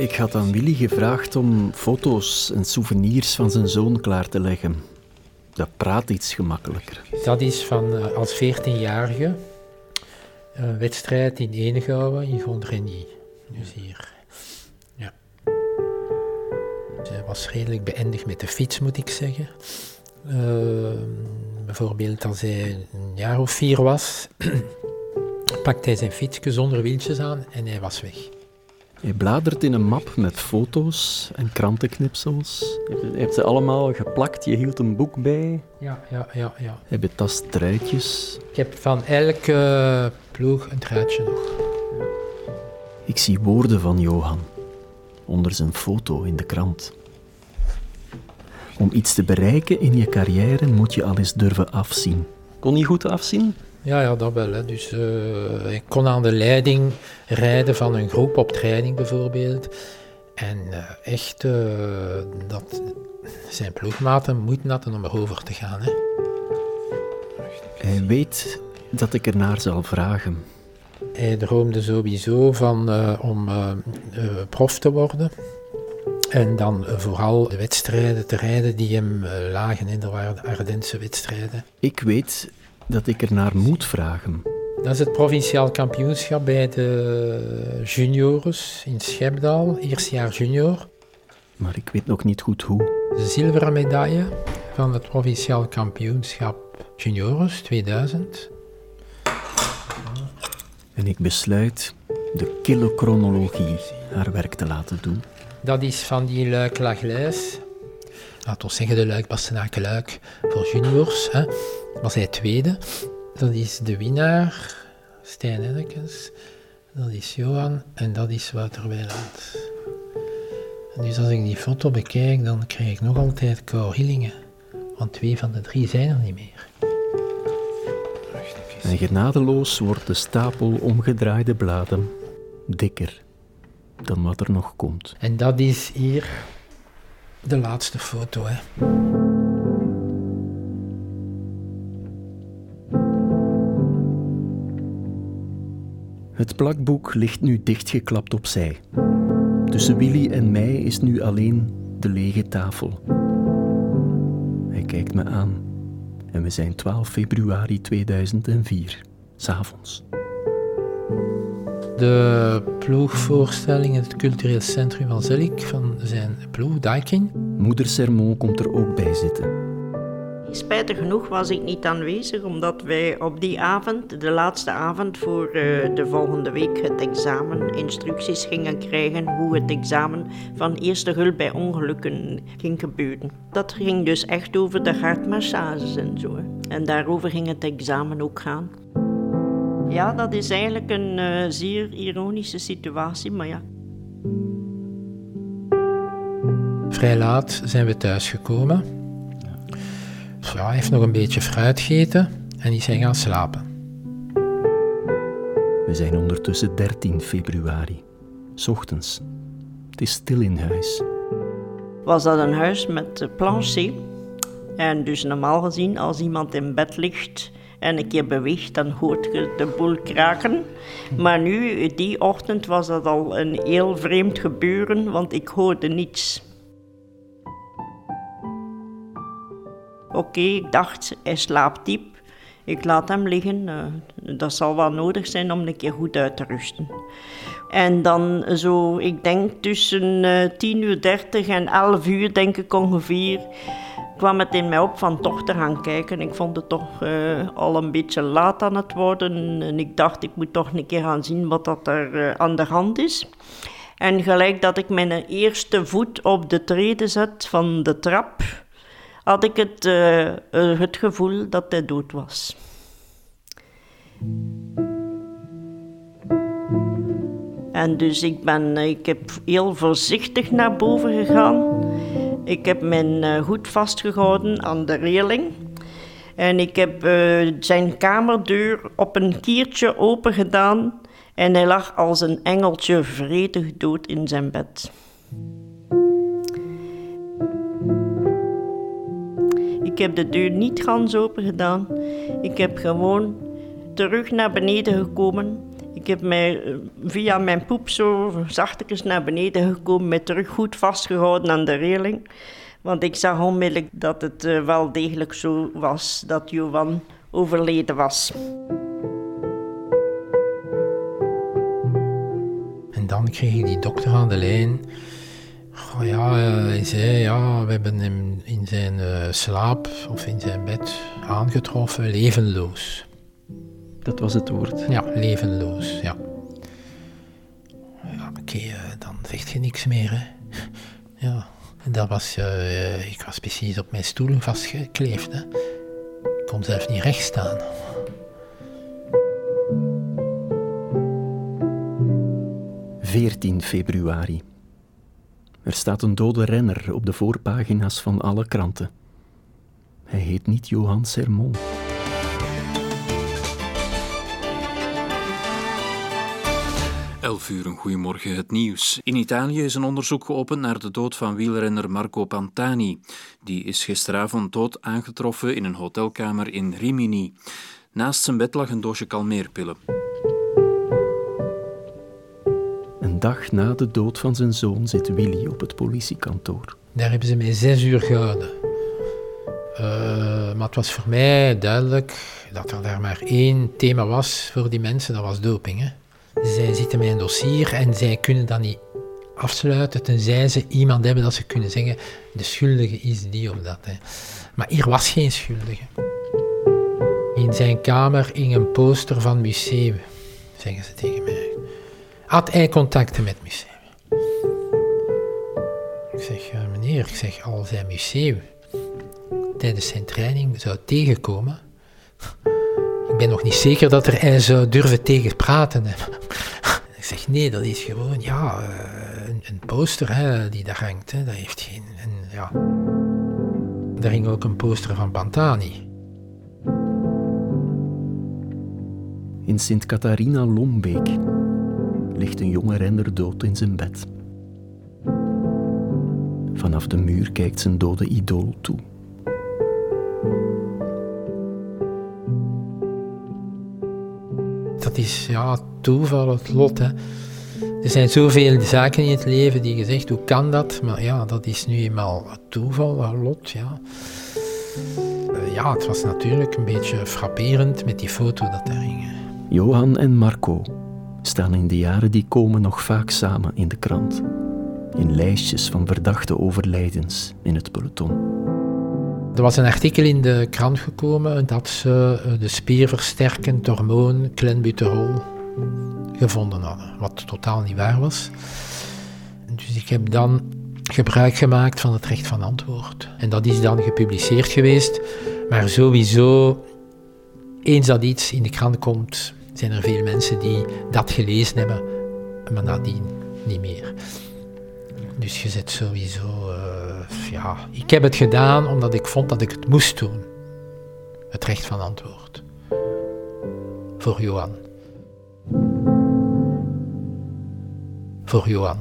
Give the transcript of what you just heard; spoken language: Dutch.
Ik had aan Willy gevraagd om foto's en souvenirs van zijn zoon klaar te leggen. Dat praat iets gemakkelijker. Dat is van uh, als 14-jarige een wedstrijd in Henegouwen in Gondrenie. Dus hier. Ja. Hij was redelijk beëindigd met de fiets, moet ik zeggen. Uh, bijvoorbeeld als hij een jaar of vier was, pakte hij zijn fietsje zonder wieltjes aan en hij was weg. Hij bladert in een map met foto's en krantenknipsels. Je hebt ze allemaal geplakt, je hield een boek bij. Ja, ja, ja. ja. Hij betast truitjes. Ik heb van elke ploeg een truitje nog. Ik zie woorden van Johan onder zijn foto in de krant. Om iets te bereiken in je carrière moet je al eens durven afzien. Kon hij goed afzien? Ja, ja, dat wel. Hè. Dus uh, ik kon aan de leiding rijden van een groep op training bijvoorbeeld. En uh, echt, uh, dat zijn ploegmaten moeite hadden om erover te gaan. Hè. Hij weet dat ik ernaar zal vragen. Hij droomde sowieso van om prof te worden. En dan vooral de wedstrijden te rijden die hem lagen. in de Ardense wedstrijden. Ik weet dat ik er naar moet vragen. Dat is het provinciaal kampioenschap bij de juniors in Schepdaal, eerste jaar junior. Maar ik weet nog niet goed hoe. De zilveren medaille van het provinciaal kampioenschap juniors 2000. En ik besluit de kilochronologie haar werk te laten doen. Dat is van die Luik Laglijs. Laten we zeggen de Luik Bastenaken Luik voor juniors. Hè was hij tweede. Dat is de winnaar, Stijn Ennekens. Dat is Johan en dat is Wouter Weiland. En dus als ik die foto bekijk, dan krijg ik nog altijd koude Want twee van de drie zijn er niet meer. En genadeloos wordt de stapel omgedraaide bladen dikker dan wat er nog komt. En dat is hier de laatste foto. Hè. Het plakboek ligt nu dichtgeklapt opzij. Tussen Willy en mij is nu alleen de lege tafel. Hij kijkt me aan en we zijn 12 februari 2004, s'avonds. De ploegvoorstelling in het cultureel centrum van Zelik van zijn ploeg, Daikin. Moeder Sermon komt er ook bij zitten. Spijtig genoeg was ik niet aanwezig, omdat wij op die avond, de laatste avond voor uh, de volgende week, het examen, instructies gingen krijgen hoe het examen van eerste hulp bij ongelukken ging gebeuren. Dat ging dus echt over de hartmassages en zo. En daarover ging het examen ook gaan. Ja, dat is eigenlijk een uh, zeer ironische situatie, maar ja. Vrij laat zijn we thuisgekomen ja, hij heeft nog een beetje fruit gegeten en is hij gaan slapen. We zijn ondertussen 13 februari, s ochtends. Het is stil in huis. Was dat een huis met plancher? En dus normaal gezien, als iemand in bed ligt en een keer beweegt, dan hoort je de boel kraken. Maar nu, die ochtend, was dat al een heel vreemd gebeuren, want ik hoorde niets. Oké, ik dacht, hij slaapt diep. Ik laat hem liggen. Uh, dat zal wel nodig zijn om een keer goed uit te rusten. En dan zo, ik denk tussen uh, 10 uur 30 en 11 uur, denk ik ongeveer, kwam het in mij op van toch te gaan kijken. Ik vond het toch uh, al een beetje laat aan het worden. En ik dacht, ik moet toch een keer gaan zien wat dat er aan de hand is. En gelijk dat ik mijn eerste voet op de treden zet van de trap, had ik het, uh, het gevoel dat hij dood was. En dus ik, ben, eh, ik heb heel voorzichtig naar boven gegaan. Ik heb mijn hoed vastgehouden aan de reling. En ik heb zijn kamerdeur op een kiertje open gedaan. En hij lag als een engeltje vredig dood in zijn bed. Heb de deur niet gans open gedaan. Ik heb gewoon terug naar beneden gekomen Ik heb mij eh, via mijn poep zo zachtjes naar beneden gekomen, met terug goed vastgehouden aan de reling. Want ik zag onmiddellijk dat het eh, wel degelijk zo was dat Johan overleden was. En dan kreeg ik die dokter aan de lijn. Oh ja, eh, hij zei, ja, we hebben hem in zijn uh, slaap of in zijn bed aangetroffen, levenloos. Dat was het woord. Ja, levenloos, ja. Ja, oké, uh, dan zegt je niks meer, hè. Ja, en dat was, ik was precies op mijn stoel vastgekleefd, hè. Ik kon zelf niet recht staan. Veertien februari. Er staat een dode renner op de voorpagina's van alle kranten. Hij heet niet Johan Sermon. Elf uur, een goedemorgen, het nieuws. In Italië is een onderzoek geopend naar de dood van wielrenner Marco Pantani. Die is gisteravond dood aangetroffen in een hotelkamer in Rimini. Naast zijn bed lag een doosje kalmeerpillen. Dag na de dood van zijn zoon zit Willy op het politiekantoor. Daar hebben ze mij zes uur gehouden. Uh, maar het was voor mij duidelijk dat er daar maar één thema was voor die mensen, dat was doping. Hè. Zij zitten met een dossier en zij kunnen dat niet afsluiten tenzij ze iemand hebben dat ze kunnen zeggen de schuldige is die of dat. Hè. Maar hier was geen schuldige. In zijn kamer hing een poster van museum, zeggen ze tegen mij had hij contacten met museum. Ik zeg, meneer, ik zeg, als hij museum tijdens zijn training zou tegenkomen, ik ben nog niet zeker dat er hij zou durven tegen praten. Ik zeg, nee, dat is gewoon, ja, eh, een, een poster hè, die daar hangt, hè, dat heeft geen, een, ja. Daar hing ook een poster van Pantani. In Sint Catharina Lombeek ligt een jonge renner dood in zijn bed. Vanaf de muur kijkt zijn dode idool toe. Dat is ja, toeval, het lot. Hè. Er zijn zoveel zaken in het leven die je zegt, hoe kan dat? Maar ja, dat is nu eenmaal het toeval, het lot. Ja. Eh, ja, het was natuurlijk een beetje frapperend met die foto dat er hing. Johan en Marco staan in de jaren die komen nog vaak samen in de krant. In lijstjes van verdachte overlijdens in het peloton. Er was een artikel in de krant gekomen dat ze eh, de spierversterkend hormoon clenbuterol gevonden hadden, wat totaal niet waar was. Dus ik heb dan gebruik gemaakt van het recht van antwoord. En dat is dan gepubliceerd geweest, maar sowieso, eens dat iets in de krant komt, zijn er veel mensen die dat gelezen hebben, maar nadien niet meer. Dus je zit sowieso, uh, ja, ik heb het gedaan omdat ik vond dat ik het moest doen. Het recht van antwoord. Voor Johan. Voor Johan.